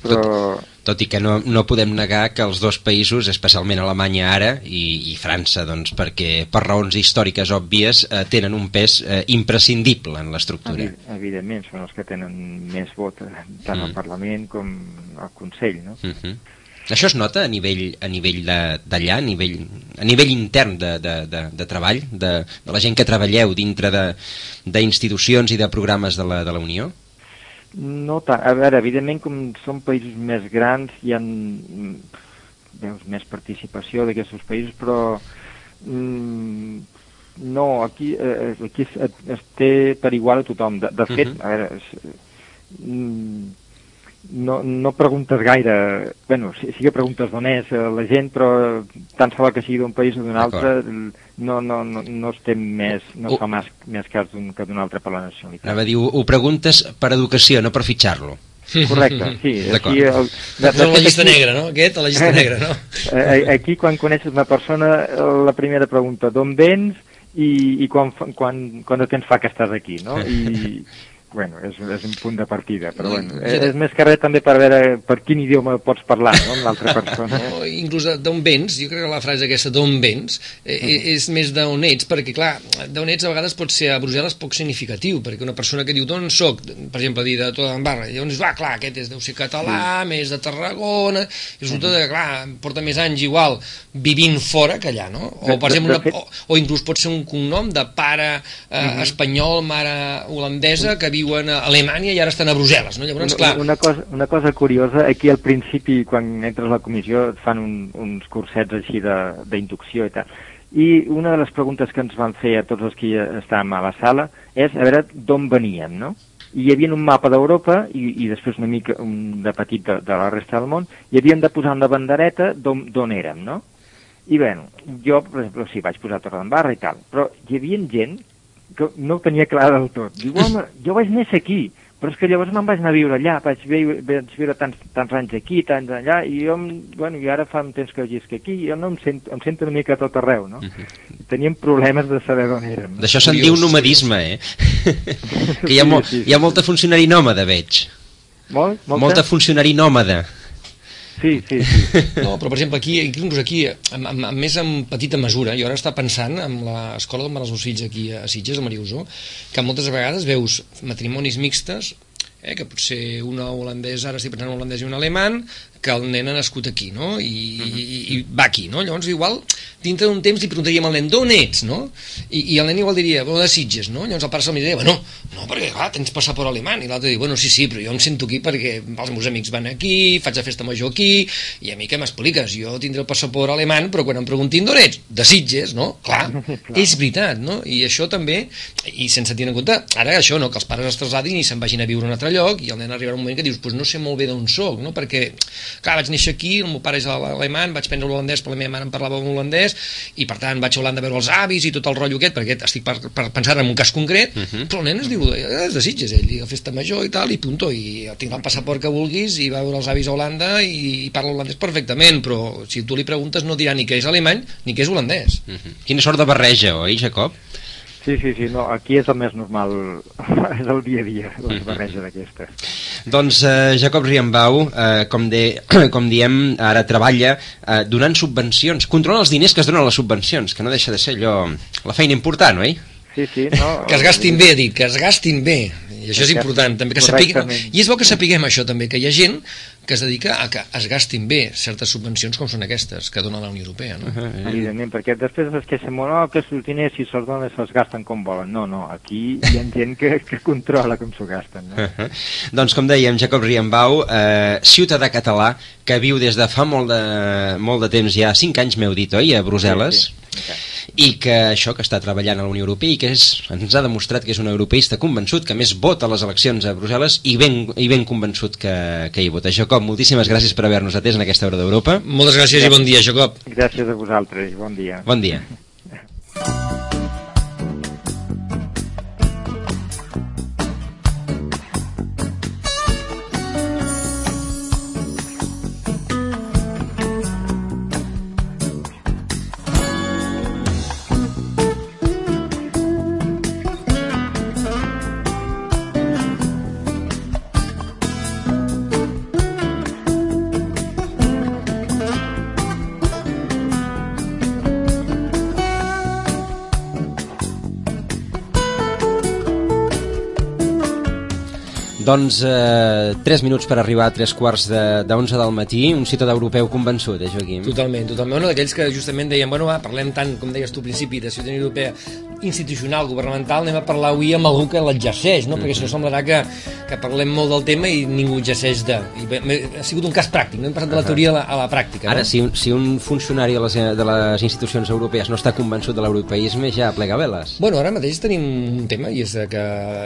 Però tot i que no, no podem negar que els dos països, especialment Alemanya ara i, i França, doncs, perquè per raons històriques òbvies eh, tenen un pes eh, imprescindible en l'estructura. Evidentment, són els que tenen més vot eh, tant mm. al Parlament com al Consell, no? Mm -hmm. Això es nota a nivell, a nivell d'allà, a, nivell, a nivell intern de, de, de, de treball, de, de la gent que treballeu dintre d'institucions i de programes de la, de la Unió? No tant. A veure, evidentment, com són països més grans, hi ha veus, més participació d'aquests països, però mm, no, aquí, eh, aquí es, es té per igual a tothom. De, de fet, uh -huh. a veure, es, mm, no, no preguntes gaire, bueno, sí, sí que preguntes d'on és eh, la gent, però tant se que sigui d'un país o d'un altre, no, no, no, no estem més, no fa més, més cas d'un que d'un altre per la nacionalitat. Anava a dir, ho, ho preguntes per educació, no per fitxar-lo. Correcte, sí. Aquí, el, de, de, la llista aquí, negra, no? Aquest, a la llista negra, no? Aquí, quan coneixes una persona, la primera pregunta, d'on vens i, i quan, quan, quan de temps fa que estàs aquí, no? I, bueno, és, és un punt de partida, però bueno, és, és més que res també per veure per quin idioma pots parlar no, amb l'altra persona. No, inclús d'on vens, jo crec que la frase aquesta d'on vens eh, mm. és més d'on ets, perquè clar, d'on ets a vegades pot ser a Brussel·les poc significatiu, perquè una persona que diu d'on soc, per exemple, dir de tota Barra, llavors, va, clar, aquest és, deu ser català, mm. més de Tarragona, i resulta mm. que, clar, porta més anys igual vivint fora que allà, no? O, per exemple, una, o, o inclús pot ser un cognom de pare eh, mm -hmm. espanyol, mare holandesa, que viu viuen a Alemanya i ara estan a Brussel·les, no? Llavors, clar... Una, una, cosa, una cosa curiosa, aquí al principi, quan entres a la comissió, et fan un, uns cursets així d'inducció i tal. I una de les preguntes que ens van fer a tots els que estàvem a la sala és a veure d'on veníem, no? I hi havia un mapa d'Europa i, i després una mica un de petit de, de la resta del món i havíem de posar una bandereta d'on érem, no? I bé, jo, per exemple, sí, vaig posar Torre d'Embarra i tal, però hi havia gent que no ho tenia clar del tot. Diu, home, jo vaig néixer aquí, però és que llavors me'n vaig anar a viure allà, vaig viure, vaig viure tants, tants anys aquí, tants allà, i jo, bueno, i ara fa un temps que que aquí, jo no em sento, em sento una mica a tot arreu, no? Uh mhm. -huh. Teníem problemes de saber d'on érem. D'això se'n diu nomadisme, eh? que hi ha, mo sí, sí, hi ha molta funcionari nòmada, veig. Molt? Molta, molta funcionari nòmada. Sí, sí, sí. No, però per exemple aquí, inclús aquí, amb, amb, amb, més en petita mesura, jo ara està pensant en l'escola d'on van els meus fills aquí a Sitges, a Mariusó, que moltes vegades veus matrimonis mixtes eh, que potser una holandesa, ara estic pensant en un holandès i un alemany, que el nen ha nascut aquí, no? I, i, i va aquí, no? Llavors, igual, dintre d'un temps li preguntaríem al nen, d'on ets, no? I, I el nen igual diria, bueno, de Sitges, no? Llavors el pare se'l miraria, bueno, no, perquè, clar, tens passaport alemany. I l'altre diu, bueno, sí, sí, però jo em sento aquí perquè els meus amics van aquí, faig la festa major aquí, i a mi què m'expliques? Jo tindré el passaport alemany, però quan em preguntin d'on ets? De Sitges, no? Clar, és veritat, no? I això també, i sense tenir en compte, ara això, no? Que els pares es traslladin i se'n vagin a viure a un altre lloc, i el nen arribarà un moment que dius, pues no sé molt bé d'on sóc, no? Perquè, clar, vaig néixer aquí, el meu pare és alemany, vaig prendre l'holandès, però la meva mare em parlava en holandès, i per tant vaig a Holanda a veure els avis i tot el rotllo aquest, perquè estic per, per pensar en un cas concret, uh -huh. però el nen es diu, eh, es desitges ell, i la festa major i tal, i punto, i tinc el passaport que vulguis, i va a veure els avis a Holanda, i, i parla holandès perfectament, però si tu li preguntes no dirà ni que és alemany, ni que és holandès. Uh -huh. Quina sort de barreja, oi, Jacob? Sí, sí, sí, no, aquí és el més normal, és el dia a dia, la barreja d'aquestes. Doncs eh, Jacob Riambau, eh, com, de, com diem, ara treballa eh, donant subvencions, controla els diners que es donen a les subvencions, que no deixa de ser allò, la feina important, oi? Sí, sí, no... Que es gastin bé, dic, que es gastin bé. I això és important, també, que sapiguem... I és bo que sapiguem això, també, que hi ha gent que es dedica a que es gastin bé certes subvencions com són aquestes que dona la Unió Europea, no? Uh -huh. Evidentment, perquè després es queixen molt, oh, que els diners si se'ls donen se'ls gasten com volen. No, no, aquí hi ha gent que, que controla com s'ho gasten. No? Uh -huh. Doncs com dèiem, Jacob Riembau, eh, ciutadà català que viu des de fa molt de, molt de temps, ja 5 anys m'heu dit, oi, a Brussel·les? Sí, sí. Okay i que això que està treballant a la Unió Europea i que és, ens ha demostrat que és un europeista convençut, que més vota a les eleccions a Brussel·les i ben, i ben convençut que, que hi vota. Jacob, moltíssimes gràcies per haver-nos atès en aquesta hora d'Europa. Moltes gràcies, gràcies i bon dia, Jacob. Gràcies a vosaltres i bon dia. Bon dia. Doncs eh, 3 minuts per arribar a 3 quarts de, de 11 del matí, un ciutadà europeu convençut, eh, Joaquim? Totalment, totalment. Bueno, d'aquells que justament deien, bueno, va, parlem tant, com deies tu al principi, de ciutadania europea institucional, governamental, anem a parlar avui amb algú que l'exerceix, no? Mm -hmm. perquè si no semblarà que, que parlem molt del tema i ningú exerceix de... I bé, ha sigut un cas pràctic, no hem passat de la teoria a la, a la pràctica. Ara, no? si, un, si un funcionari de les, de les institucions europees no està convençut de l'europeisme, ja plega veles. Bueno, ara mateix tenim un tema, i és que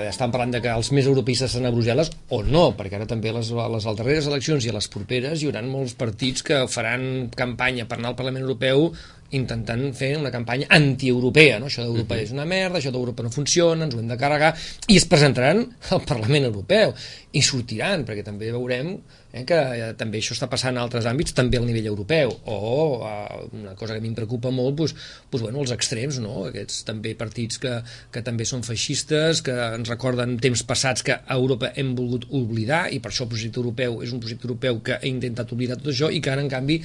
estan parlant de que els més europeistes estan a Brussel·les, o no, perquè ara també les, les darreres eleccions i a les properes hi haurà molts partits que faran campanya per anar al Parlament Europeu intentant fer una campanya antieuropea, no? això d'Europa uh -huh. és una merda, això d'Europa no funciona, ens ho hem de carregar, i es presentaran al Parlament Europeu, i sortiran, perquè també veurem eh, que eh, també això està passant en altres àmbits, també al nivell europeu, o eh, una cosa que a mi em preocupa molt, doncs, doncs, bueno, els extrems, no? aquests també partits que, que també són feixistes, que ens recorden temps passats que a Europa hem volgut oblidar, i per això el projecte europeu és un projecte europeu que ha intentat oblidar tot això, i que ara, en canvi,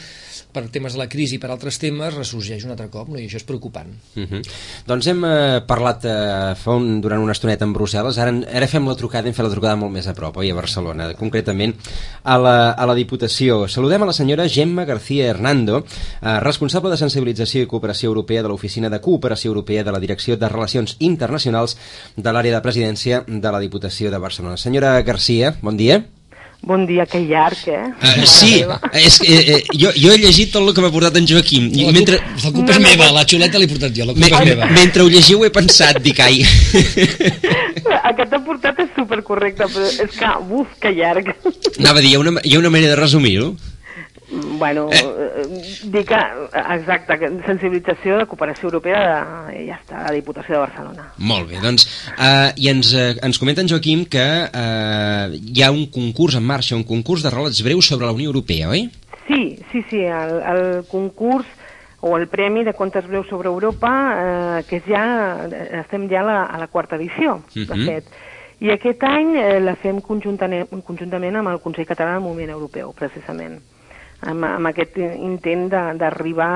per temes de la crisi i per altres temes, ressorgeix un altre cop, no? i això és preocupant. Uh -huh. Doncs hem eh, parlat eh, fa un, durant una estoneta en Brussel·les, ara, ara fem la trucada, hem fet la trucada molt més a prop, oi, a Barcelona, concretament a la, a la Diputació. Saludem a la senyora Gemma García Hernando, eh, responsable de sensibilització i cooperació europea de l'Oficina de Cooperació Europea de la Direcció de Relacions Internacionals de l'àrea de presidència de la Diputació de Barcelona. Senyora García, bon dia. Bon dia, que llarg, eh? Uh, sí, és que eh, jo, jo he llegit tot el que m'ha portat en Joaquim. I la mentre... culpa, la culpa és meva, la xuleta l'he portat jo, la culpa Me, és meva. Mentre ho llegiu he pensat, dic, ai... Aquest t'ha portat és supercorrecte, però és que, uf, que llarg. Anava a dir, hi ha una, hi ha una manera de resumir-ho? Bueno, eh. dic que, exacte, sensibilització de cooperació europea de, ja està, la Diputació de Barcelona. Molt bé, doncs, eh, i ens, eh, ens comenta en Joaquim que eh, hi ha un concurs en marxa, un concurs de relats breus sobre la Unió Europea, oi? Sí, sí, sí, el, el concurs o el Premi de Contes Breus sobre Europa, eh, que és ja, estem ja a la, a la quarta edició, uh -huh. de Mhm. fet. I aquest any eh, la fem conjuntament, conjuntament amb el Consell Català del Moviment Europeu, precisament. Amb, amb aquest intent d'arribar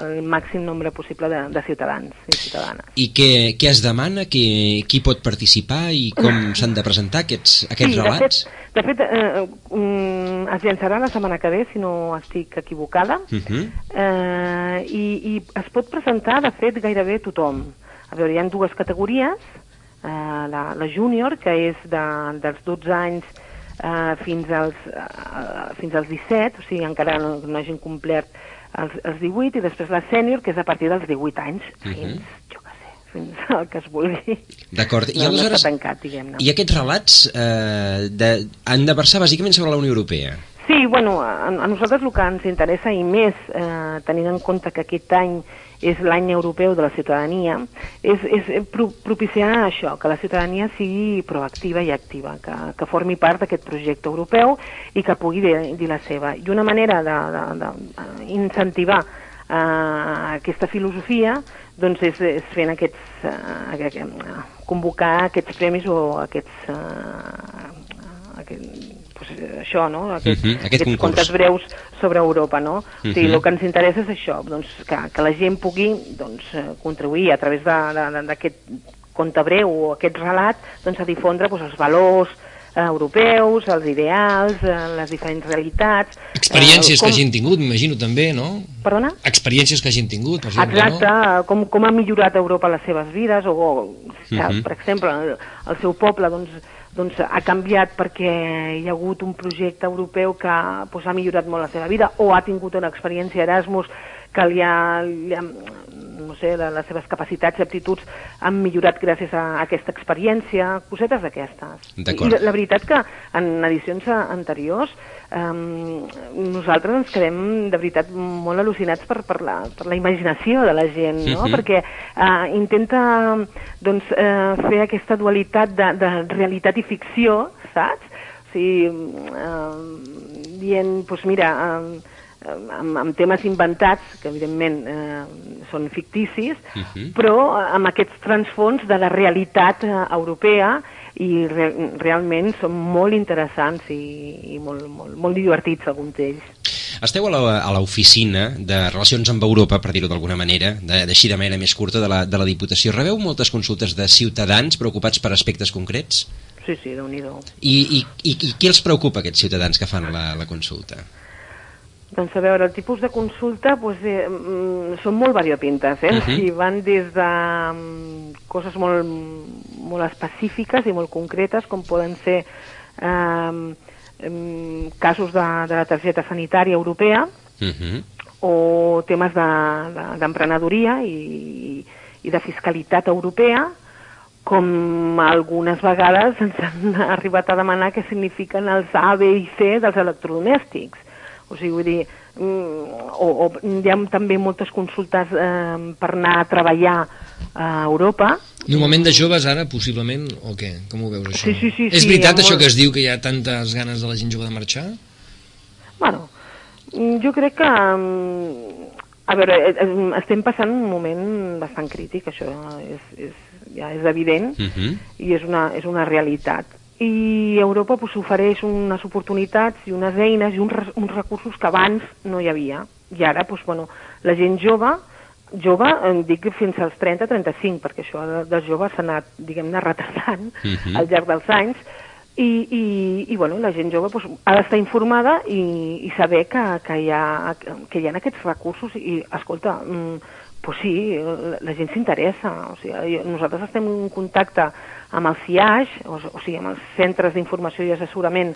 al màxim nombre possible de, de ciutadans i ciutadanes. I què, què es demana? Qui, qui pot participar i com s'han de presentar aquests, aquests sí, relats? De fet, de fet eh, um, es llançarà la setmana que ve, si no estic equivocada, Uh -huh. eh, i, i es pot presentar, de fet, gairebé tothom. A veure, hi ha dues categories, eh, la, la júnior, que és de, dels 12 anys eh, fins, als, eh, fins als 17, o sigui, encara no, no hagin complert els, els 18, i després la sènior, que és a partir dels 18 anys, Mhm. fins, jo què sé, fins al que es vulgui. D'acord. I No, no aleshores, està tancat, diguem-ne. i aquests relats eh, de, han de versar bàsicament sobre la Unió Europea? Sí, bueno, a, a nosaltres el que ens interessa i més, eh, tenint en compte que aquest any és l'any europeu de la ciutadania, és, és pro, propiciar això, que la ciutadania sigui proactiva i activa, que, que formi part d'aquest projecte europeu i que pugui dir, dir la seva. I una manera d'incentivar eh, aquesta filosofia doncs és, és fent aquests, eh, aquest, convocar aquests premis o aquests, eh, aquest, pues, això, no? Aquests, Mhm, aquest aquests contes breus sobre Europa, no? O sigui, Mhm. el que ens interessa és això, doncs, que, que la gent pugui doncs, eh, contribuir a través d'aquest conte breu o aquest relat doncs, a difondre doncs, els valors eh, europeus, els ideals, eh, les diferents realitats... Experiències eh, que hagin tingut, m'imagino també, no? Perdona? Experiències que hagin tingut, per exemple, Exacte, no? com, com ha millorat Europa les seves vides, o, o que, Mhm. per exemple, el, el seu poble doncs, doncs, ha canviat perquè hi ha hagut un projecte europeu que doncs, ha millorat molt la seva vida, o ha tingut una experiència Erasmus que li ha, li ha no sé, les seves capacitats i aptituds han millorat gràcies a aquesta experiència, cosetes d'aquestes. I la, veritat que en edicions anteriors um, nosaltres ens quedem de veritat molt al·lucinats per, per, la, per la imaginació de la gent, no? Mhm. Perquè uh, intenta doncs, uh, fer aquesta dualitat de, de realitat i ficció, saps? O sigui, uh, dient, doncs mira, uh, amb, amb temes inventats, que evidentment eh, són ficticis, Mhm. però amb aquests transfons de la realitat eh, europea i re realment són molt interessants i, i molt, molt, molt divertits alguns d'ells. Esteu a l'oficina de Relacions amb Europa, per dir-ho d'alguna manera, de- d'així de, manera més curta, de la, de la Diputació. Rebeu moltes consultes de ciutadans preocupats per aspectes concrets? Sí, sí, déu nhi I, i, i, i qui els preocupa, aquests ciutadans que fan la, la consulta? Doncs a veure, el tipus de consulta doncs, eh, mm, són molt variopintes, eh? Mhm. Uh -huh. I van des de mm, coses molt, molt específiques i molt concretes, com poden ser eh, em, casos de, de la targeta sanitària europea, Uh -huh. o temes d'emprenedoria de, d'emprenedoria i, i de fiscalitat europea, com algunes vegades ens han arribat a demanar què signifiquen els A, B i C dels electrodomèstics. O sigui, vull dir, mm, o, o hi ha també moltes consultes eh, per anar a treballar a Europa, Normalment de joves ara, possiblement, o què? Com ho veus, això? Sí, sí, sí, És sí, veritat això molt- que es diu que hi ha tantes ganes de la gent jove de marxar? Bueno, mm, jo crec que... mm, A veure, eh, eh, estem passant un moment bastant crític, això és, és, ja és evident, Uh -huh. i és una, és una realitat. I Europa pues, ofereix unes oportunitats i unes eines i uns, uns recursos que abans no hi havia. I ara, pues, bueno, la gent jove, jove, dic fins als 30-35, perquè això de, de jove s'ha anat, diguem-ne, retardant Mhm. al llarg dels anys, i, i, i bueno, la gent jove pues, ha d'estar informada i, i saber que, que, hi ha, que hi ha aquests recursos i, escolta, mm, pues sí, la, la gent s'interessa. O sigui, nosaltres estem en contacte amb el CIAix, o, o sigui, amb els centres d'informació i assessorament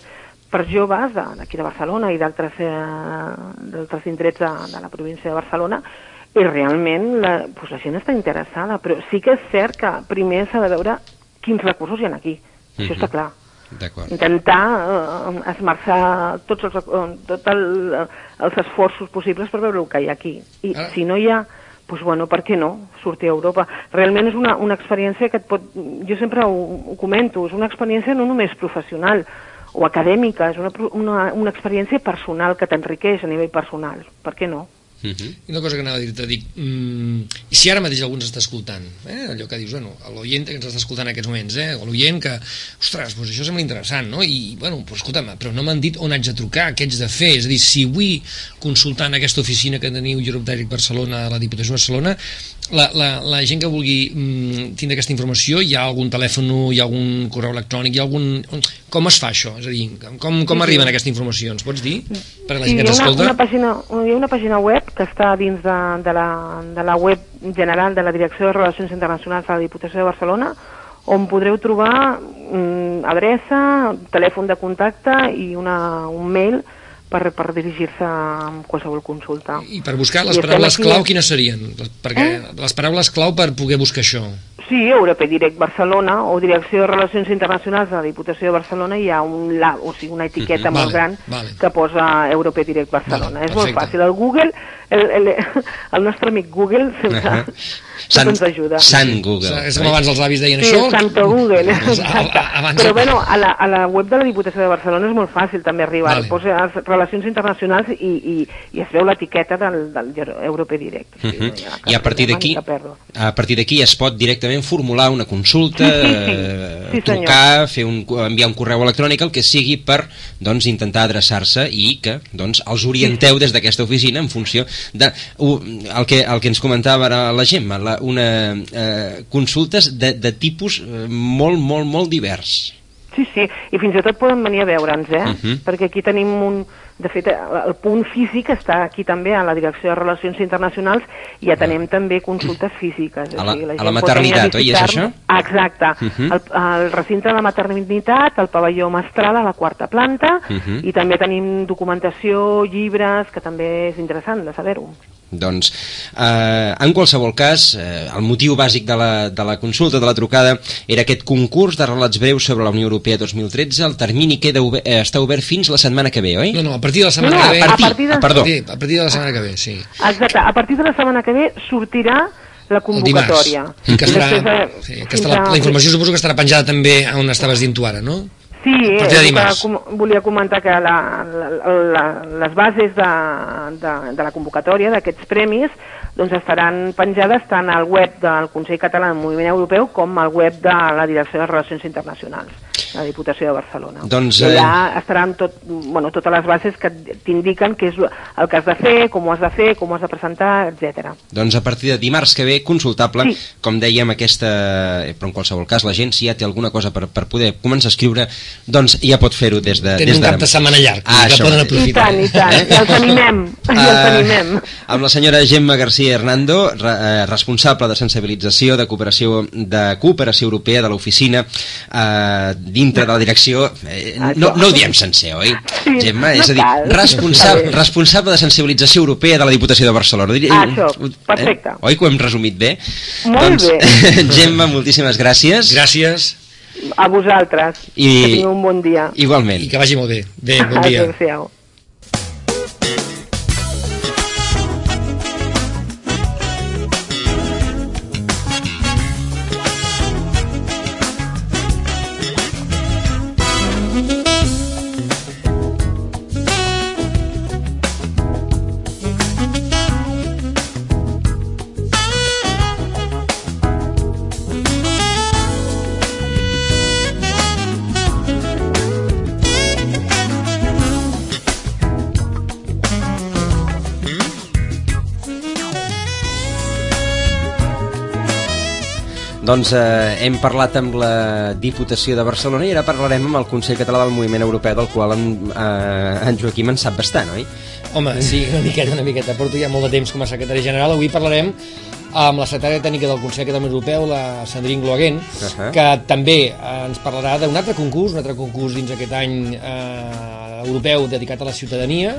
per joves d'aquí de, Barcelona i d'altres eh, indrets de, de la província de Barcelona, i realment la, pues la gent està interessada, però sí que és cert que primer s'ha de veure quins recursos hi ha aquí. Això Mhm. està clar D'acord. intentar eh, esmerçar tots els, eh, tot el, eh, els esforços possibles per veure el que hi ha aquí. I Ah. si no hi ha, doncs bueno, per què no sortir a Europa? Realment és una, una experiència que et pot... Jo sempre ho, ho comento, és una experiència no només professional o acadèmica, és una, una, una experiència personal que t'enriqueix a nivell personal. Per què no? Uh -huh. I una cosa que anava a dir-te, dic, mm, i si ara mateix algú ens està escoltant, eh, allò que dius, bueno, l'oient que ens està escoltant en aquests moments, eh, l'oient que, ostres, doncs això sembla interessant, no? I, bueno, doncs escolta'm, però no m'han dit on haig de trucar, què haig de fer, és a dir, si vull consultar en aquesta oficina que teniu Europe Direct Barcelona, a la Diputació de Barcelona, la, la, la gent que vulgui mm, tindre aquesta informació, hi ha algun telèfon, hi ha algun correu electrònic, hi ha algun... Com es fa això? És a dir, com, com Sí, sí. arriben aquestes informacions? Pots dir? Per a la Sí, gent que hi ha ens una, escolta? una, pàgina, hi ha una pàgina web que està dins de, de, la, de la web general de la Direcció de Relacions Internacionals de la Diputació de Barcelona on podreu trobar mm, adreça, telèfon de contacte i una, un mail per, per dirigir-se a qualsevol consulta. I per buscar les I paraules aquí- clau, quines serien? Perquè Eh? les paraules clau per poder buscar això. Sí, Europe Direct Barcelona o Direcció de Relacions Internacionals de la Diputació de Barcelona hi ha un la, o sigui, una etiqueta Mhm, molt vale, gran vale. que posa Europe Direct Barcelona. Vale, és molt perfecte. fàcil. El Google, el, el, el nostre amic Google sempre Ahà. tot ens ajuda. Sant Google. És com abans els avis deien Sí, això. Santo Google, exacte. a- abans- Però bueno, a la, a la web de la Diputació de Barcelona és molt fàcil també arribar. Vale. Posa Relacions Internacionals i, i, i es veu l'etiqueta del, del Europe Direct. Hi ha cap I a partir d'aquí a partir d'aquí es pot directament formular una consulta, Sí, sí, sí. Sí, senyor. trucar, fer un, enviar un correu electrònic, el que sigui per doncs, intentar adreçar-se i que doncs, els orienteu des d'aquesta oficina en funció de el que, el que ens comentava ara la Gemma, la, una, eh, consultes de, de tipus eh, molt, molt, molt divers. Sí, sí, i fins i tot poden venir a veure'ns, eh? Mhm. Perquè aquí tenim un... De fet, el punt físic està aquí també a la Direcció de Relacions Internacionals i atenem també consultes físiques. A la- o sigui, a la gent pot maternitat, a oi, és visitar-nos. Exacte. Mhm. el, el recinte de la maternitat, el pavelló mestral a la quarta planta Mhm. i també tenim documentació, llibres, que també és interessant de saber-ho. Doncs, eh, en qualsevol cas, eh, el motiu bàsic de la, de la consulta, de la trucada, era aquest concurs de relats breus sobre la Unió Europea 2013. El termini queda obert, eh, està obert fins la setmana que ve, oi? No, no, a partir de la setmana No, no, que ve... a partir de- Ah, perdó. A partir, a partir de la setmana que ve, sí. Exacte. A partir de la setmana que ve sortirà la El convocatòria. dimarts. I que estarà, Després de- sí, que estarà, a- la informació suposo que estarà penjada també on estaves dient tu ara, no? Sí, és el que com, volia comentar que la, la, la, les bases de, de, de la convocatòria d'aquests premis doncs estaran penjades tant al web del Consell Català del Moviment Europeu com al web de la Direcció de Relacions Internacionals, la Diputació de Barcelona. Doncs, I allà eh, estaran tot, bueno, totes les bases que t'indiquen què és el que has de fer, com ho has de fer, com ho has de presentar, etc. Doncs a partir de dimarts que ve, consultable, Sí. com dèiem, aquesta... eh, Però en qualsevol cas, la gent, si ja té alguna cosa per, per poder començar a escriure, doncs ja pot fer-ho des de... Tenen des un cap de setmana llarg, Ah, que això poden mateix. I aprofitar. tant, i tant. I els animem, i els animem. amb la senyora Gemma García Hernando, re, eh, responsable de sensibilització de cooperació de cooperació europea de l'oficina eh, dintre de la direcció eh, no, no ho diem sencer, oi? Sí, Gemma, no és a dir, responsable, responsable de sensibilització europea de la Diputació de Barcelona. Diria- Ah, això, perfecte. Eh? Oi que ho hem resumit bé? Molt doncs, bé. Gemma, moltíssimes gràcies. Gràcies A vosaltres. I- Que tingueu un bon dia. Igualment. i que vagi molt bé. Bé, bon dia. Adéu-siau. Doncs eh, hem parlat amb la Diputació de Barcelona i ara parlarem amb el Consell Català del Moviment Europeu, del qual en, eh, en Joaquim en sap bastant, oi? Home, sí, una miqueta, una miqueta. Porto ja molt de temps com a secretari general. Avui parlarem amb la secretària tècnica del Consell Català Europeu, la Sandrine Gloaguen, uh Ahà. que també eh, ens parlarà d'un altre concurs, un altre concurs dins aquest any eh, europeu dedicat a la ciutadania,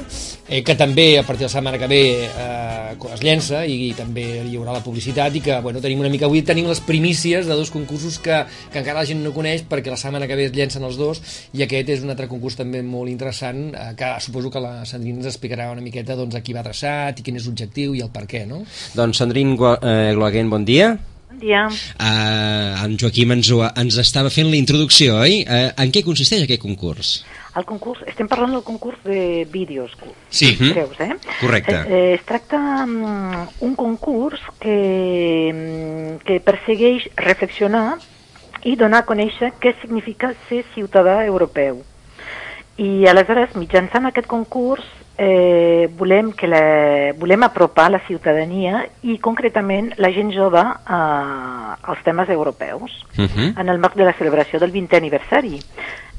eh, que també a partir de la setmana que ve eh, es llença i, també hi haurà la publicitat i que bueno, tenim una mica avui tenim les primícies de dos concursos que, que encara la gent no coneix perquè la setmana que ve es llencen els dos i aquest és un altre concurs també molt interessant eh, que suposo que la Sandrina ens explicarà una miqueta doncs, a qui va adreçat i quin és l'objectiu i el per què, no? Doncs Sandrine Gua- eh, Gloaguen, bon dia. Bon dia. Uh, en Joaquim ens, ho, ens estava fent la introducció, oi? Uh, en què consisteix aquest concurs? El concurs, estem parlant del concurs de vídeos, Sí. Mhm. creus, eh? Correcte. Eh, eh, es tracta um, un concurs que, mm, que persegueix reflexionar i donar a conèixer què significa ser ciutadà europeu. I aleshores, mitjançant aquest concurs, eh, volem, que la, volem apropar la ciutadania i concretament la gent jove a, als temes europeus Uh -huh. en el marc de la celebració del 20è aniversari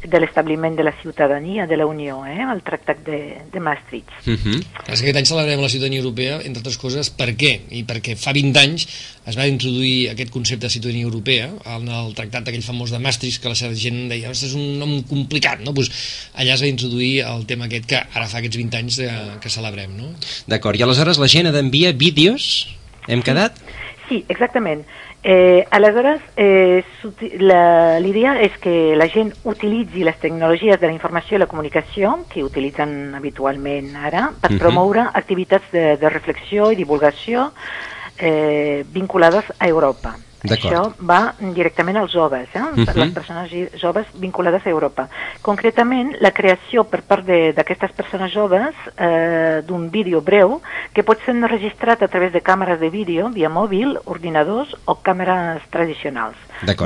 de l'establiment de la ciutadania de la Unió, eh, el Tractat de, de Maastricht. Uh -huh. És que aquest any celebrem la ciutadania europea, entre altres coses, per què? I perquè fa 20 anys es va introduir aquest concepte de ciutadania europea en el tractat aquell famós de Maastricht, que la gent deia, "Ostres, és un nom complicat, no? Pues allà es va introduir el tema aquest que ara fa aquests 20 anys eh, que celebrem, no? D'acord, i aleshores la gent ha d'enviar vídeos? Hem quedat? Sí, exactament. Eh, aleshores, eh, l'idea és que la gent utilitzi les tecnologies de la informació i la comunicació, que utilitzen habitualment ara, per Mhm. promoure activitats de, de reflexió i divulgació eh, vinculades a Europa. Això va directament als joves, eh? Mhm. les persones joves vinculades a Europa. Concretament, la creació per part de- d'aquestes persones joves eh, d'un vídeo breu que pot ser enregistrat a través de càmeres de vídeo via mòbil, ordinadors o càmeres tradicionals.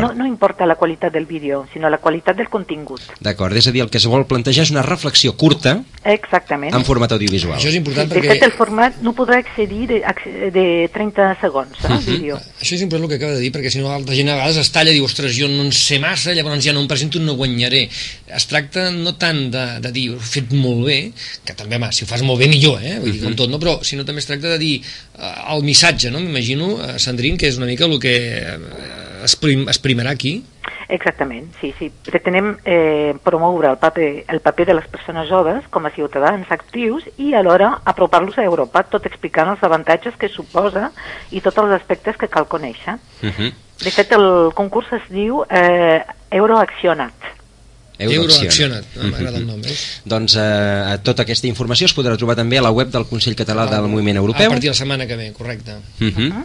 No, no importa la qualitat del vídeo, sinó la qualitat del contingut. D'acord, és a dir, el que es vol plantejar és una reflexió curta Exactament. en format audiovisual. Això és important de perquè... fet, el format no podrà excedir de, de 30 segons, eh, el vídeo. Això és important el que acaba de dir, perquè si no la gent a vegades es talla i diu, ostres, jo no en sé massa, llavors ja no em presento, no guanyaré. Es tracta no tant de, de dir, ho he fet molt bé, que també, home, si ho fas molt bé, millor, eh? Vull dir, com tot, no? Però, sinó també es tracta de dir el missatge, no? M'imagino, eh, Sandrín, que és una mica el que eh, es, prim, es primarà aquí. Exactament, sí, sí. Pretenem eh, promoure el paper, el paper de les persones joves com a ciutadans actius i alhora apropar-los a Europa, tot explicant els avantatges que suposa i tots els aspectes que cal conèixer. Uh -huh. De fet, el concurs es diu eh, Euroaccionat. Euroaccionat. Ah, M'agrada el nom, veus? Doncs eh, tota aquesta informació es podrà trobar també a la web del Consell Català del Moviment A Europeu. partir de la setmana que ve, correcte. Uh -huh.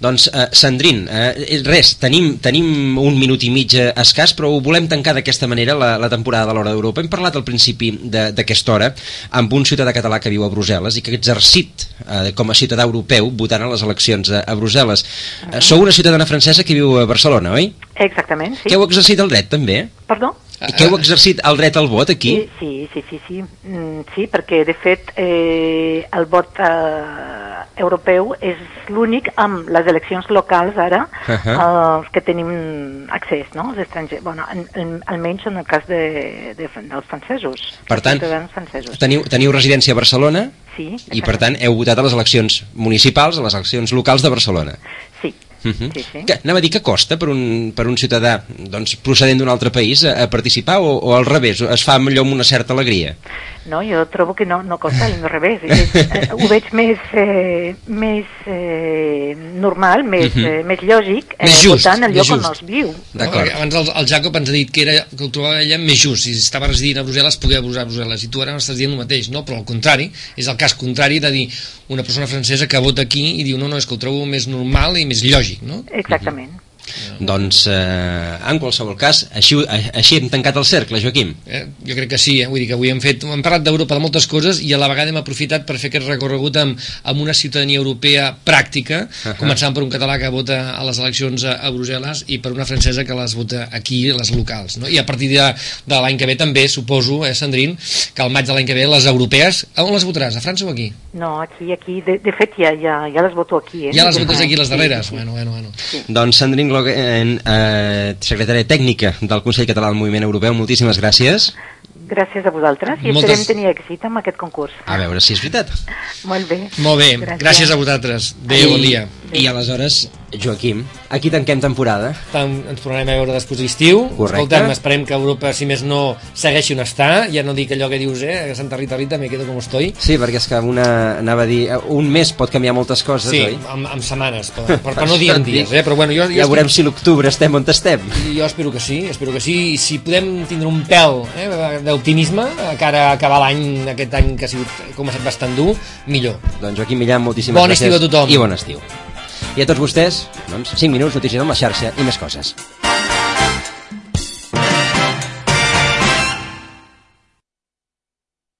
Doncs, eh, Sandrín, eh, res, tenim, tenim un minut i mig eh, escàs, però ho volem tancar d'aquesta manera la, la temporada de l'Hora d'Europa. Hem parlat al principi de- d'aquesta hora amb un ciutadà català que viu a Brussel·les i que ha exercit eh, com a ciutadà europeu votant a les eleccions a, a Brussel·les. Eh, sou una ciutadana francesa que viu a Barcelona, oi? Exactament, sí. Que heu exercit el dret, també? Perdó? I que heu exercit el dret al vot aquí? Sí, sí, sí, sí, sí. Mm, sí perquè de fet eh, el vot eh, europeu és l'únic amb les eleccions locals ara Uh -huh. els que tenim accés, no? Els estrangers, bueno, en, en, almenys en el cas de, de, dels francesos. Per tant, francesos. Teniu, teniu residència a Barcelona Sí, i, per tant, heu votat a les eleccions municipals, a les eleccions locals de Barcelona. Uh -huh. sí, sí. que, anava a dir que costa per un, per un ciutadà doncs, procedent d'un altre país a, a participar o, o al revés, es fa allò amb una certa alegria? No, jo trobo que no, no costa, al revés. És, eh, ho veig més, eh, més eh, normal, més, Mhm. eh, més lògic, eh, Més just, votant el lloc on just. els viu. D'acord. Perquè Abans el, el Jacob ens ha dit que, era, que ho trobava ella més just, si estava residint a Brussel·les podia posar a Brussel·les, i tu ara m'estàs dient el mateix, no? Però al contrari, és el cas contrari de dir una persona francesa que vota aquí i diu no, no, és que ho trobo més normal i més lògic, no? Exactament. Doncs, eh, en qualsevol cas, així, així hem tancat el cercle, Joaquim. Eh? Jo crec que sí, eh? vull dir que avui hem fet, hem parlat d'Europa de moltes coses i a la vegada hem aprofitat per fer aquest recorregut amb, amb una ciutadania europea pràctica, uh. -huh. començant per un català que vota a les eleccions a, a Brussel·les i per una francesa que les vota aquí, a les locals. No? I a partir de, de l'any que ve també suposo, eh, Sandrín, que al maig de l'any que ve les europees, on les votaràs, a França o aquí? No, aquí, aquí, de, de fet ja, ja, ja les voto aquí. Eh? Ja les Ja votes aquí, les darreres? Sí, sí, Bueno, bueno, bueno. Doncs Sandrine Glogen, eh, secretària tècnica del Consell Català del Moviment Europeu, moltíssimes gràcies. Gràcies a vosaltres i Moltes- esperem tenir èxit amb aquest concurs. A veure si és veritat. Molt bé. Molt bé, gràcies, gràcies a vosaltres. Adéu, bon dia. I aleshores, Joaquim, aquí tanquem temporada. Tant, ens tornarem a veure després de l'estiu. Correcte. Escolta'm, esperem que Europa, si més no, segueixi on està. Ja no dic allò que dius, eh, que Santa Rita Rita me quedo com estoy. Sí, perquè és que una, anava a dir, un mes pot canviar moltes coses, Sí, oi? amb, amb setmanes, per, per, per no dir en dies, eh? Però bueno, jo, jo, Ja veurem si l'octubre estem on estem. jo espero que sí, espero que sí. I si podem tindre un pèl eh, d'optimisme a cara a acabar l'any, aquest any que ha sigut començat bastant dur, millor. Doncs Joaquim Millán, moltíssimes Bon gràcies. estiu a tothom. I bon estiu. I a tots vostès, doncs, 5 minuts, notícies amb la xarxa i més coses.